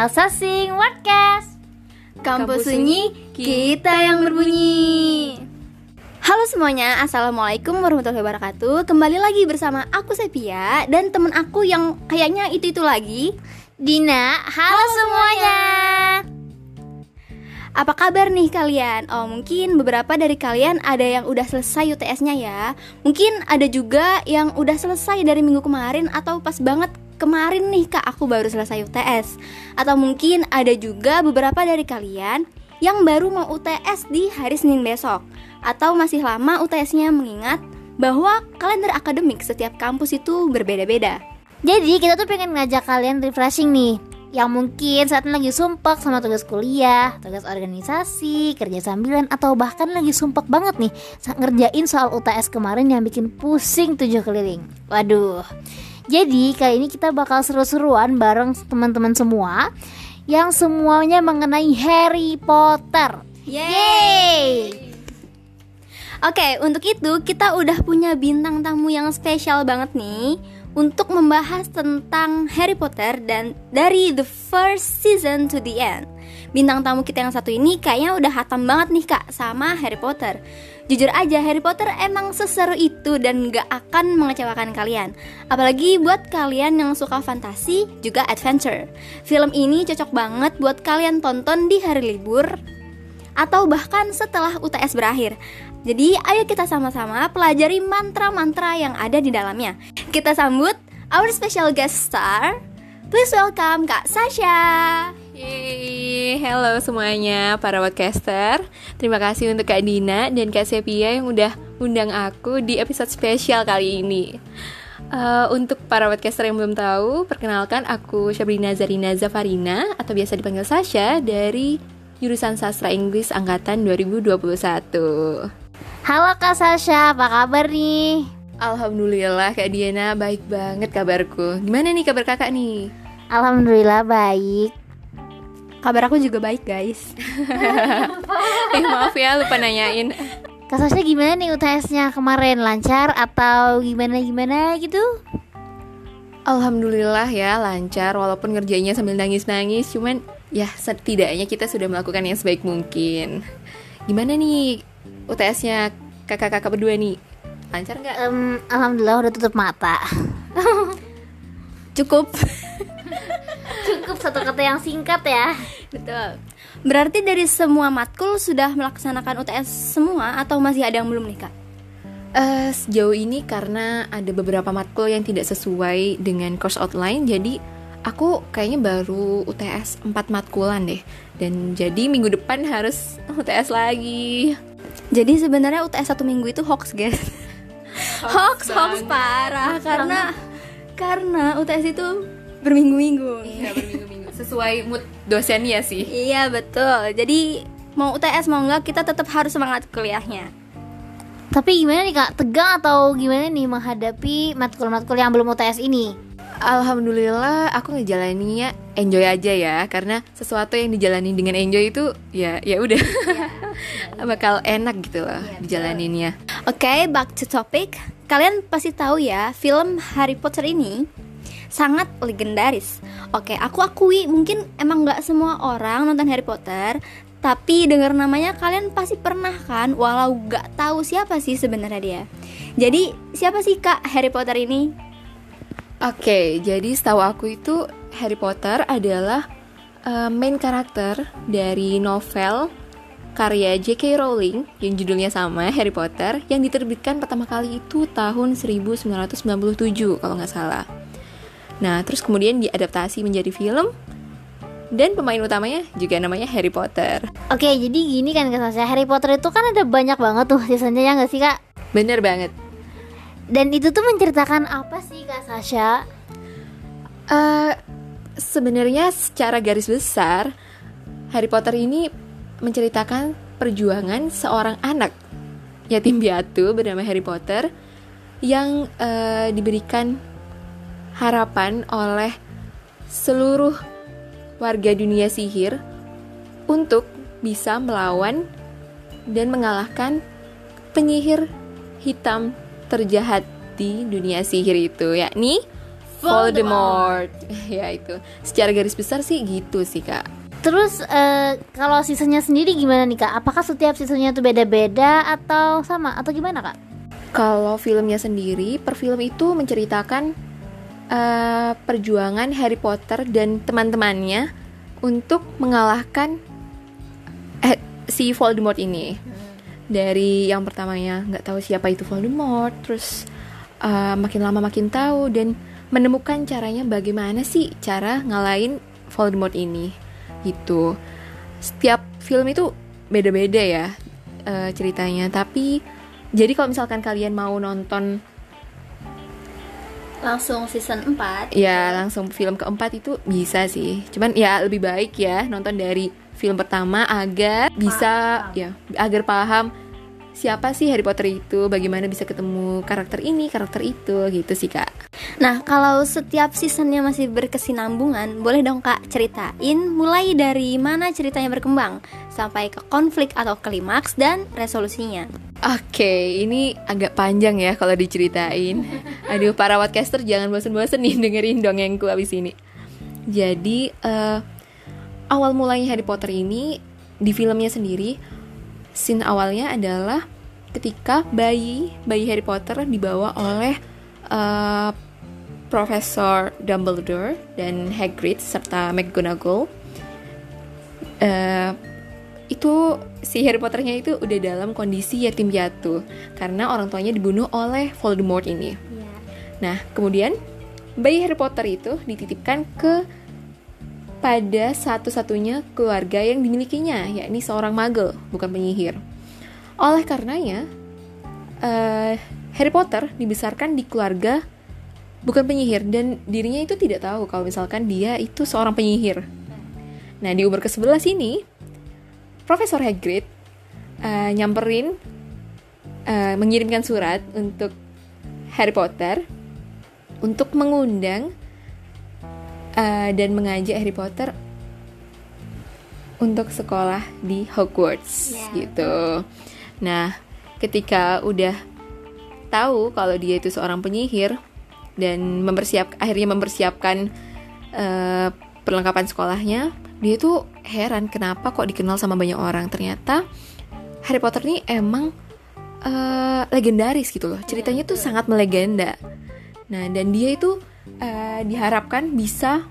Elsa Sing Podcast. Kampus Sunyi, kita yang berbunyi. Halo semuanya, Assalamualaikum warahmatullahi wabarakatuh. Kembali lagi bersama aku Sepia Dan temen aku yang kayaknya itu-itu lagi. Dina, halo, Halo semuanya Apa kabar nih kalian? Oh mungkin beberapa dari kalian ada yang udah selesai UTS-nya ya. Mungkin ada juga yang udah selesai dari minggu kemarin Atau pas banget kemarin nih kak. Aku baru selesai UTS Atau mungkin ada juga beberapa dari kalian yang baru mau UTS di hari Senin besok. Atau masih lama UTS-nya mengingat bahwa kalender akademik setiap kampus itu berbeda-beda. Jadi kita tuh pengen ngajak kalian refreshing nih Yang mungkin saat ini lagi sumpek sama tugas kuliah, tugas organisasi, kerja sambilan Atau bahkan lagi sumpek banget nih saat ngerjain soal UTS kemarin yang bikin pusing tujuh keliling. Waduh. Jadi kali ini kita bakal seru-seruan bareng teman-teman semua Yang semuanya mengenai Harry Potter. Yeay! Oke, untuk itu kita udah punya bintang tamu yang spesial banget nih untuk membahas tentang Harry Potter dan dari the first season to the end. Bintang tamu kita yang satu ini kayaknya udah hatam banget nih kak sama Harry Potter. Jujur aja Harry Potter emang seseru itu dan gak akan mengecewakan kalian. Apalagi buat kalian yang suka fantasi juga adventure. Film ini cocok banget buat kalian tonton di hari libur atau bahkan setelah UTS berakhir. Jadi, ayo kita sama-sama pelajari mantra-mantra yang ada di dalamnya. Kita sambut our special guest star. Please welcome Kak Sasha. Yeay, hello semuanya para podcaster Terima kasih untuk Kak Dina dan Kak Sepia yang udah undang aku di episode spesial kali ini Uh, untuk para podcaster yang belum tahu, perkenalkan aku Syabrina Zarina Zafarina atau biasa dipanggil Sasha dari jurusan Sastra Inggris angkatan 2021. Halo Kak Sasha, apa kabar nih? Alhamdulillah Kak Diana baik banget kabarku. Gimana nih kabar Kakak nih? Alhamdulillah baik Kabar aku juga baik, guys. Eh maaf ya lupa nanyain. Kak Sasha gimana nih UTS-nya kemarin? Lancar atau gimana-gimana gitu? Alhamdulillah ya lancar walaupun ngerjainnya sambil nangis-nangis cuman ya setidaknya kita sudah melakukan yang sebaik mungkin. Gimana nih UTS-nya kakak-kakak berdua nih? Lancar nggak? Em, Alhamdulillah udah tutup mata Cukup. Cukup satu kata yang singkat ya Betul. Berarti dari semua matkul sudah melaksanakan UTS semua atau masih ada yang belum nih, Kak? Eh, sejauh ini karena ada beberapa matkul yang tidak sesuai dengan course outline jadi aku kayaknya baru UTS 4 matkulan deh dan jadi minggu depan harus UTS lagi Jadi sebenarnya UTS satu minggu itu hoax, guys. hoax, hoax banget. parah karena karena UTS itu berminggu-minggu. Iya berminggu-minggu sesuai mood dosennya sih Iya betul. Jadi mau UTS mau enggak kita tetap harus semangat kuliahnya. Tapi gimana nih kak? Tegang atau gimana nih menghadapi matkul-matkul yang belum UTS ini? Alhamdulillah aku ngejalaninnya enjoy aja ya karena sesuatu yang dijalani dengan enjoy itu ya ya udah bakal enak gitu loh dijalaninnya. Oke, back to topic. Kalian pasti tahu ya, film Harry Potter ini sangat legendaris. Oke, aku akui mungkin emang nggak semua orang nonton Harry Potter, tapi dengar namanya kalian pasti pernah kan, walau nggak tahu siapa sih sebenarnya dia. Jadi siapa sih kak Harry Potter ini? Oke, jadi setahu aku itu Harry Potter adalah uh, main karakter dari novel karya J.K. Rowling yang judulnya sama Harry Potter yang diterbitkan pertama kali itu tahun 1997 kalau nggak salah. Nah, terus kemudian diadaptasi menjadi film dan pemain utamanya juga namanya Harry Potter. Oke, jadi gini kan Sasha, Harry Potter itu kan ada banyak banget tuh seasonnya ya nggak sih kak? Bener banget. Dan itu tuh menceritakan apa sih Kak Sasha? Eh, sebenarnya secara garis besar Harry Potter ini menceritakan perjuangan seorang anak yatim piatu bernama Harry Potter yang eh, diberikan harapan oleh seluruh warga dunia sihir untuk bisa melawan dan mengalahkan penyihir hitam terjahat di dunia sihir itu yakni Voldemort. ya itu. Secara garis besar sih gitu sih kak. Terus eh, kalau seasonnya sendiri gimana nih kak? Apakah setiap seasonnya tuh beda-beda atau sama atau gimana kak? Kalau filmnya sendiri, per film itu menceritakan eh, perjuangan Harry Potter dan teman-temannya untuk mengalahkan eh, si Voldemort ini. Dari yang pertamanya nggak tahu siapa itu Voldemort, terus eh, makin lama makin tahu dan menemukan caranya bagaimana sih cara ngalahin Voldemort ini gitu. Setiap film itu beda-beda ya eh, ceritanya, tapi jadi kalau misalkan kalian mau nonton Langsung season 4 ya langsung film keempat itu bisa sih. Cuman ya lebih baik ya nonton dari film pertama agar bisa ya agar paham siapa sih Harry Potter itu, bagaimana bisa ketemu karakter ini, karakter itu gitu sih kak. Nah, kalau setiap seasonnya masih berkesinambungan, boleh dong kak ceritain mulai dari mana ceritanya berkembang sampai ke konflik atau klimaks dan resolusinya. Oke, ini agak panjang ya kalau diceritain. Aduh, para podcaster jangan bosen-bosen nih dengerin dongengku abis ini. Jadi, eh, awal mulanya Harry Potter ini di filmnya sendiri, scene awalnya adalah ketika bayi bayi Harry Potter dibawa oleh eh, Profesor Dumbledore dan Hagrid serta McGonagall. Eh, itu si Harry Potternya itu udah dalam kondisi yatim piatu karena orang tuanya dibunuh oleh Voldemort ini. Nah, kemudian bayi Harry Potter itu dititipkan ke pada satu-satunya keluarga yang dimilikinya, yakni seorang magel, bukan penyihir. Oleh karenanya, eh, Harry Potter dibesarkan di keluarga bukan penyihir dan dirinya itu tidak tahu kalau misalkan dia itu seorang penyihir. Nah, di umur ke-11 ini, Profesor Hagrid eh, nyamperin eh, mengirimkan surat untuk Harry Potter untuk mengundang eh, dan mengajak Harry Potter untuk sekolah di Hogwarts gitu. Nah, ketika udah tahu kalau dia itu seorang penyihir dan mempersiap akhirnya mempersiapkan eh, perlengkapan sekolahnya, dia tuh heran kenapa kok dikenal sama banyak orang. Ternyata Harry Potter ini emang eh, legendaris gitu loh. Ceritanya tuh sangat melegenda. Nah, dan dia itu eh, diharapkan bisa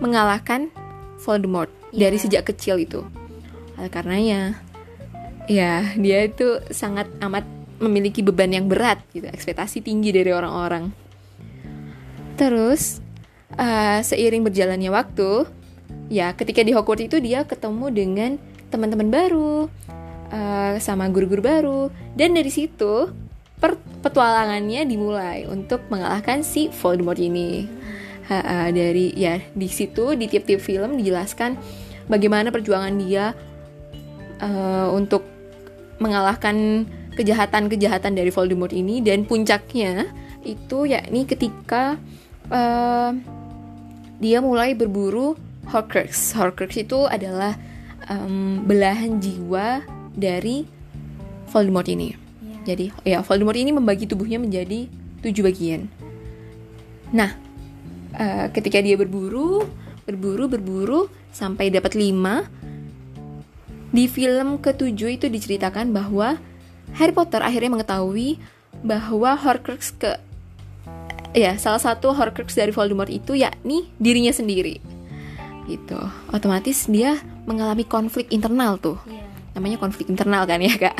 mengalahkan Voldemort dari sejak kecil itu. Oleh karenanya, ya dia itu sangat amat memiliki beban yang berat gitu, ekspektasi tinggi dari orang-orang. Terus eh, seiring berjalannya waktu, ya ketika di Hogwarts itu dia ketemu dengan teman-teman baru, eh, sama guru-guru baru, dan dari situ petualangannya dimulai untuk mengalahkan si Voldemort ini. Ha, ha, dari ya di situ di tiap-tiap film dijelaskan bagaimana perjuangan dia eh, untuk mengalahkan kejahatan-kejahatan dari Voldemort ini dan puncaknya itu yakni ketika eh, dia mulai berburu Horcrux. Horcrux itu adalah em, belahan jiwa dari Voldemort ini. Jadi ya Voldemort ini membagi tubuhnya menjadi tujuh bagian. Nah, eh, ketika dia berburu, berburu, berburu sampai dapat lima, di film ketujuh itu diceritakan bahwa Harry Potter akhirnya mengetahui bahwa Horcrux ke ya salah satu Horcrux dari Voldemort itu yakni dirinya sendiri. Gitu. Otomatis dia mengalami konflik internal tuh. Namanya konflik internal kan ya kak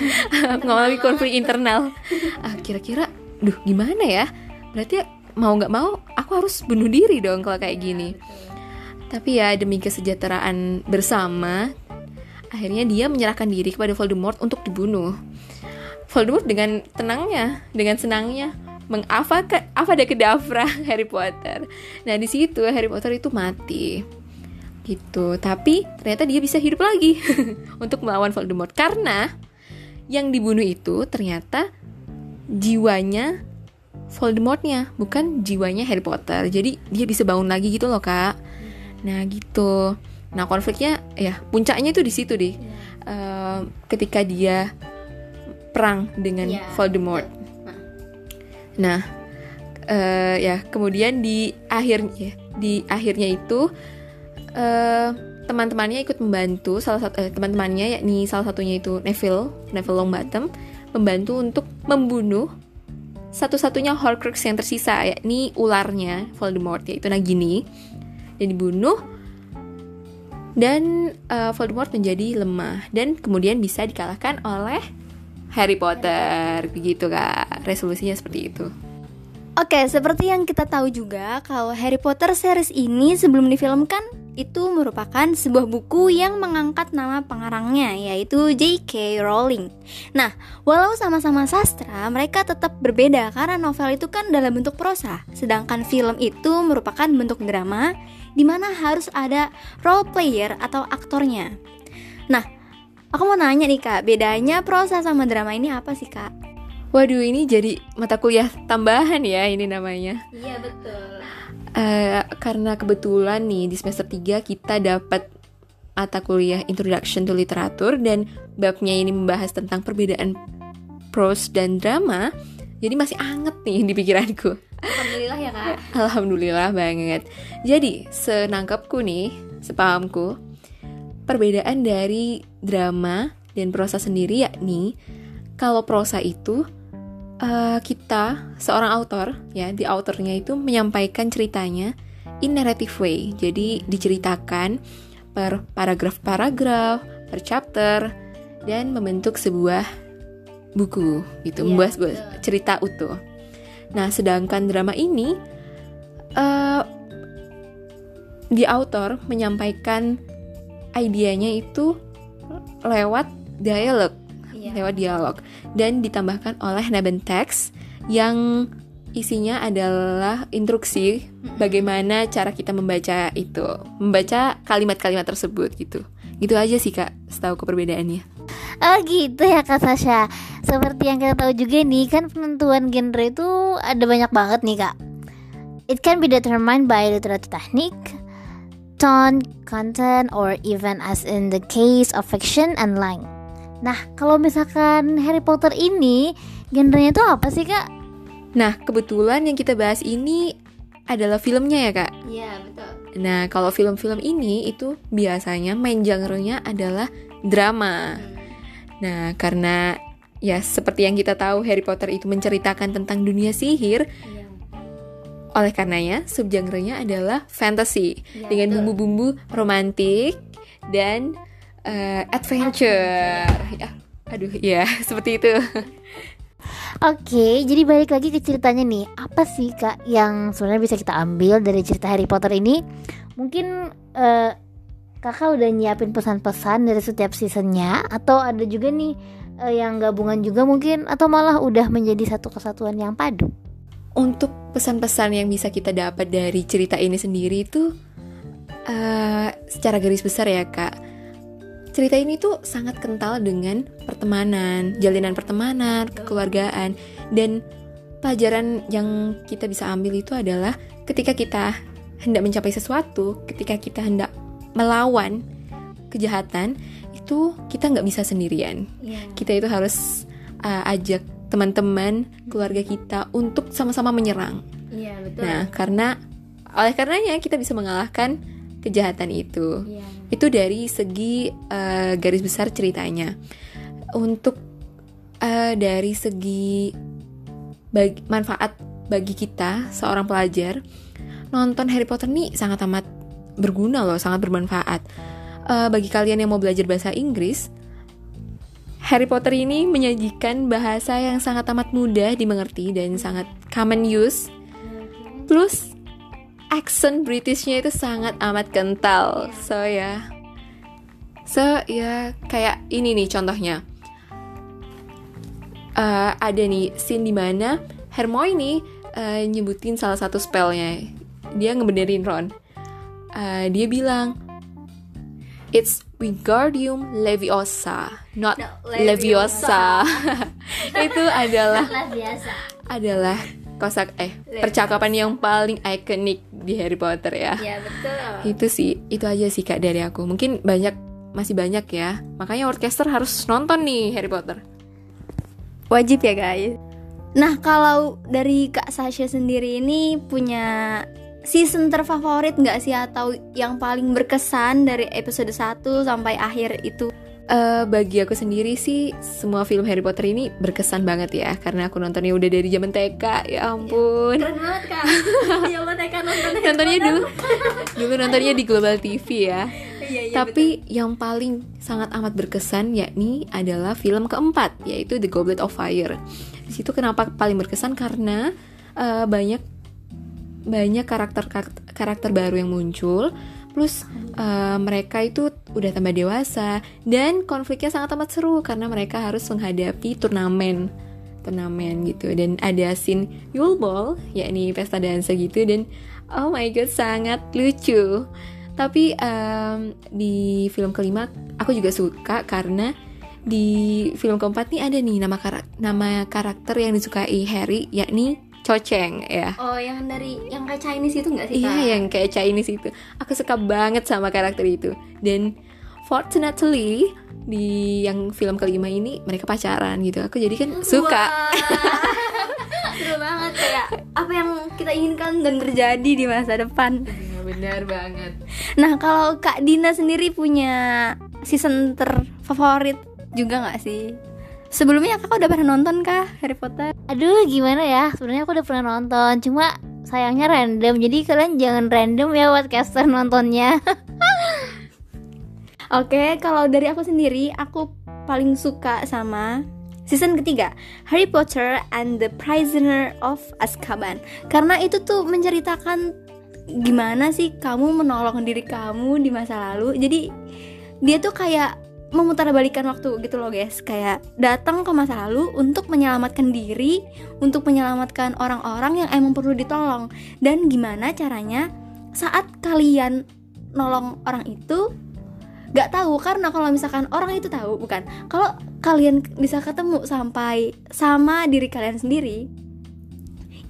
mengalami konflik internal. Ah, kira-kira duh gimana ya? Berarti mau nggak mau aku harus bunuh diri dong kalau kayak gini. Tapi ya demi kesejahteraan bersama akhirnya dia menyerahkan diri kepada Voldemort untuk dibunuh. Voldemort dengan tenangnya dengan senangnya mengapa ke apa ada kedavra Harry Potter. Nah di situ Harry Potter itu mati. Gitu. Tapi ternyata dia bisa hidup lagi untuk melawan Voldemort. Karena yang dibunuh itu ternyata jiwanya Voldemortnya bukan jiwanya Harry Potter. Jadi dia bisa bangun lagi gitu loh kak. Nah gitu. Nah konfliknya ya puncaknya itu di situ deh Eh, ketika dia perang dengan Iya, Voldemort. nah Eh, ya kemudian di akhirnya di akhirnya itu eh, teman-temannya ikut membantu salah satu eh, teman-temannya yakni salah satunya itu Neville Neville Longbottom membantu untuk membunuh satu-satunya Horcrux yang tersisa yakni ularnya Voldemort yaitu Nagini. Dan dibunuh dan eh, Voldemort menjadi lemah dan kemudian bisa dikalahkan oleh Harry Potter. Begitu kak. Resolusinya seperti itu. Oke, seperti yang kita tahu juga kalau Harry Potter series ini sebelum difilmkan itu merupakan sebuah buku yang mengangkat nama pengarangnya yaitu J.K. Rowling. Nah, walau sama-sama sastra, mereka tetap berbeda karena novel itu kan dalam bentuk prosa, sedangkan film itu merupakan bentuk drama di mana harus ada role player atau aktornya. Nah, aku mau nanya nih Kak, bedanya prosa sama drama ini apa sih Kak? Waduh ini jadi mata kuliah tambahan ya ini namanya Iya, betul. Eh, Karena kebetulan nih di semester 3 kita dapat mata kuliah Introduction to Literature Dan babnya ini membahas tentang perbedaan prose dan drama Jadi masih anget nih di pikiranku Alhamdulillah ya Kak. Alhamdulillah banget Jadi senangkapku nih, sepahamku Perbedaan dari drama dan prosa sendiri yakni Kalau prosa itu eh, kita seorang autor ya di autornya itu menyampaikan ceritanya in narrative way. Jadi diceritakan per paragraf-paragraf per chapter dan membentuk sebuah buku gitu. Iya, membuat sebuah cerita utuh. Nah sedangkan drama ini eh di autor menyampaikan idenya itu lewat dialog. Lewat dialog. Dan ditambahkan oleh Neben text yang isinya adalah instruksi bagaimana cara kita membaca itu. Membaca kalimat-kalimat tersebut gitu. Gitu aja sih kak setahu perbedaannya. Oh gitu ya Kak Sasha. Seperti yang kita tahu juga nih Kan penentuan genre itu ada banyak banget nih Kak. It can be determined by literature technique Tone, content, or even as in the case of fiction and line Nah kalau misalkan Harry Potter ini Genrenya itu apa sih Kak? nah kebetulan yang kita bahas ini adalah filmnya ya kak Iya, betul. nah kalau film-film ini itu biasanya main genre-nya adalah drama nah karena ya seperti yang kita tahu Harry Potter itu menceritakan tentang dunia sihir Iya. Oleh karenanya, subgenrenya adalah fantasy Iya, dengan bumbu-bumbu romantik dan eh, adventure. Ya, aduh, ya seperti itu. Oke, jadi balik lagi ke ceritanya nih. Apa sih kak yang sebenarnya bisa kita ambil dari cerita Harry Potter ini? Mungkin eh, kakak udah nyiapin pesan-pesan dari setiap seasonnya, atau ada juga nih eh, yang gabungan juga mungkin, atau malah udah menjadi satu kesatuan yang padu? Untuk pesan-pesan yang bisa kita dapat dari cerita ini sendiri itu eh, secara garis besar ya kak. Cerita ini tuh sangat kental dengan pertemanan, jalinan pertemanan, kekeluargaan, dan pelajaran yang kita bisa ambil itu adalah ketika kita hendak mencapai sesuatu, ketika kita hendak melawan kejahatan, itu kita nggak bisa sendirian. Iya. Kita itu harus uh, ajak teman-teman, keluarga kita untuk sama-sama menyerang. Iya, betul. Nah, karena oleh karenanya kita bisa mengalahkan kejahatan itu. Iya. Itu dari segi uh, garis besar ceritanya. Untuk uh, dari segi bagi, manfaat bagi kita seorang pelajar, nonton Harry Potter nih sangat amat berguna loh, sangat bermanfaat. Uh, bagi kalian yang mau belajar bahasa Inggris, Harry Potter ini menyajikan bahasa yang sangat amat mudah dimengerti dan sangat common use. Plus accent Britishnya itu sangat amat kental. So ya. So ya kayak ini nih contohnya. Eh, ada nih scene di mana Hermione eh, nyebutin salah satu spellnya. Dia ngebenerin Ron. Eh, dia bilang It's Wingardium Leviosa, not No, Leviosa. itu adalah adalah kosak eh percakapan yang paling ikonik di Harry Potter ya. Iya, betul. Itu sih, itu aja sih Kak dari aku. Mungkin banyak masih banyak ya. Makanya Orchester harus nonton nih Harry Potter. Wajib ya, guys. Nah, kalau dari Kak Sasha sendiri ini punya season terfavorit nggak sih atau yang paling berkesan dari episode 1 sampai akhir itu? Eh, bagi aku sendiri sih semua film Harry Potter ini berkesan banget ya karena aku nontonnya udah dari zaman TK ya ampun. Keren banget Kak. ya Allah TK nonton nontonnya dulu. Dulu nontonnya di Global TV ya. Iya, iya, tapi yang paling sangat amat berkesan yakni adalah film keempat yaitu The Goblet of Fire. Di situ kenapa paling berkesan? Karena eh, banyak banyak karakter karakter baru yang muncul plus eh, mereka itu udah tambah dewasa dan konfliknya sangat amat seru karena mereka harus menghadapi turnamen turnamen gitu. Dan ada scene Yule Ball yakni pesta dansa gitu dan oh my god sangat lucu. Tapi em, di film kelima aku juga suka karena di film keempat nih ada nih nama karak- nama karakter yang disukai Harry yakni Cho Chang ya Oh, yang dari yang kayak Chinese itu nggak sih? Iya Kak? yang kayak Chinese itu Aku suka banget sama karakter itu Dan fortunately Di yang film kelima ini Mereka pacaran gitu Aku jadi kan suka. Seru banget kayak apa yang kita inginkan dan terjadi di masa depan. Iya, Benar banget Nah, kalau Kak Dina sendiri punya season terfavorit juga nggak sih? Sebelumnya kakak udah pernah nonton kah Harry Potter? Aduh gimana ya? Sebenarnya aku udah pernah nonton. Cuma sayangnya random. Jadi kalian jangan random ya Podcaster nontonnya. Oke, kalau dari aku sendiri, aku paling suka sama season ketiga Harry Potter and the Prisoner of Azkaban. Karena itu tuh menceritakan gimana sih kamu menolong diri kamu di masa lalu. Jadi dia tuh kayak memutarbalikan waktu gitu loh guys. Kayak datang ke masa lalu untuk menyelamatkan diri untuk menyelamatkan orang-orang yang emang perlu ditolong. Dan gimana caranya saat kalian nolong orang itu gak tahu. Karena kalau misalkan orang itu tahu bukan kalau kalian bisa ketemu sampai sama diri kalian sendiri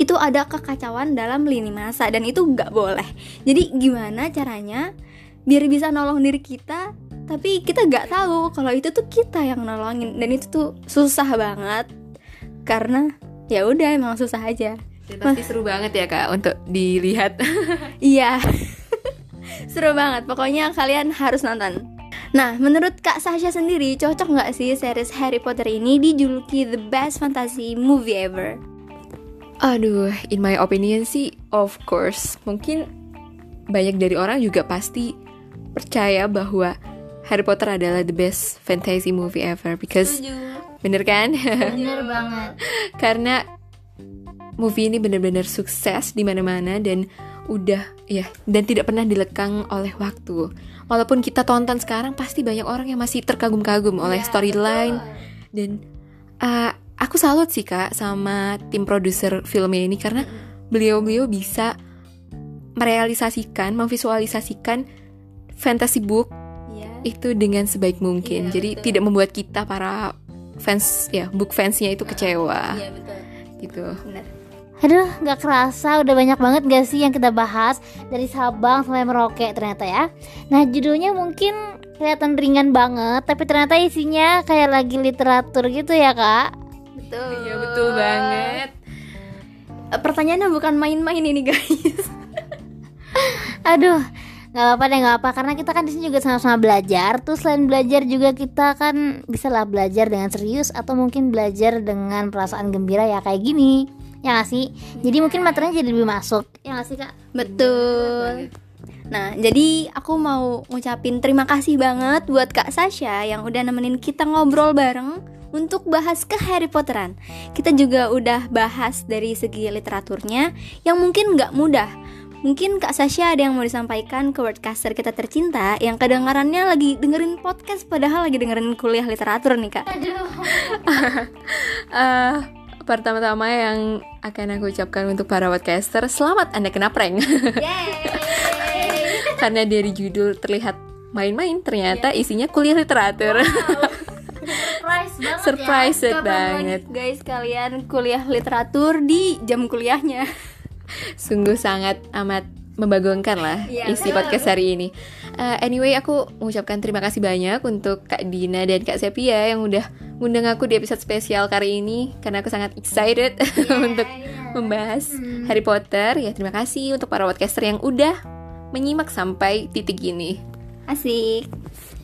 itu ada kekacauan dalam lini masa dan itu nggak boleh. Jadi gimana caranya biar bisa nolong diri kita tapi kita nggak tahu kalau itu tuh kita yang nolongin. Dan itu tuh susah banget. Karena ya udah emang susah aja. Dan pasti seru banget ya kak Untuk dilihat. Iya. Seru banget. Pokoknya kalian harus nonton. Nah menurut Kak Sasha sendiri Cocok nggak sih series Harry Potter ini Dijuluki the best fantasy movie ever? Aduh in my opinion sih Of course. Mungkin banyak dari orang juga pasti Percaya bahwa Harry Potter adalah the best fantasy movie ever Because Bener kan? Bener banget karena movie ini benar-benar sukses di mana-mana dan udah ya dan tidak pernah dilekang oleh waktu. Walaupun kita tonton sekarang pasti banyak orang yang masih terkagum-kagum oleh storyline dan uh, aku salut sih kak sama tim produser filmnya ini karena beliau-beliau bisa merealisasikan, memvisualisasikan fantasy book Iya itu dengan sebaik mungkin. Iya, Jadi betul. tidak membuat kita para fans ya book fansnya itu kecewa Iya betul gitu. Bener Aduh gak kerasa udah banyak banget gak sih yang kita bahas Dari Sabang sampai Merauke ternyata ya Nah judulnya mungkin kelihatan ringan banget Tapi ternyata isinya kayak lagi literatur gitu ya kak Betul Iya betul banget. Eh, Pertanyaannya bukan main-main ini guys Aduh nggak apa-apa deh nggak apa karena kita kan di sini juga sama-sama belajar. Tuh selain belajar juga kita kan bisa lah belajar dengan serius atau mungkin belajar dengan perasaan gembira ya kayak gini. Ya nggak sih? Jadi mungkin materinya jadi lebih masuk. Ya nggak sih kak? Betul. Nah, jadi aku mau ngucapin terima kasih banget buat Kak Sasha yang udah nemenin kita ngobrol bareng untuk bahas ke Harry Potteran. Kita juga udah bahas dari segi literaturnya yang mungkin nggak mudah. Mungkin Kak Sasha ada yang mau disampaikan ke wordcaster kita tercinta yang kedengarannya lagi dengerin podcast padahal lagi dengerin kuliah literatur nih Kak. Eh, pertama-tama yang akan aku ucapkan untuk para podcaster, selamat Anda kena prank. Karena dari judul terlihat main-main, ternyata isinya kuliah literatur. surprise banget Surprise Kapan banget. lagi guys kalian kuliah literatur di jam kuliahnya? Sungguh sangat amat membagongkan lah Iya, isi podcast hari ini. Uh, anyway, aku mengucapkan terima kasih banyak untuk Kak Dina dan Kak Sepia yang udah ngundang aku di episode spesial kali ini karena aku sangat excited untuk membahas Harry Potter. Ya, terima kasih untuk para podcaster yang udah menyimak sampai titik ini. Asik.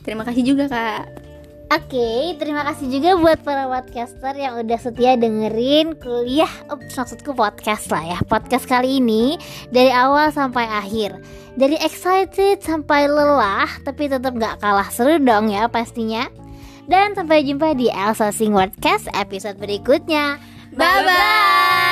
Terima kasih juga kak. Oke, terima kasih juga buat para podcaster yang udah setia dengerin kuliah, Ups, maksudku podcast lah ya. Podcast kali ini dari awal sampai akhir. Dari excited sampai lelah, tapi tetap gak kalah seru dong ya pastinya. Dan sampai jumpa di Elsa Sing Wordcast episode berikutnya. Bye bye.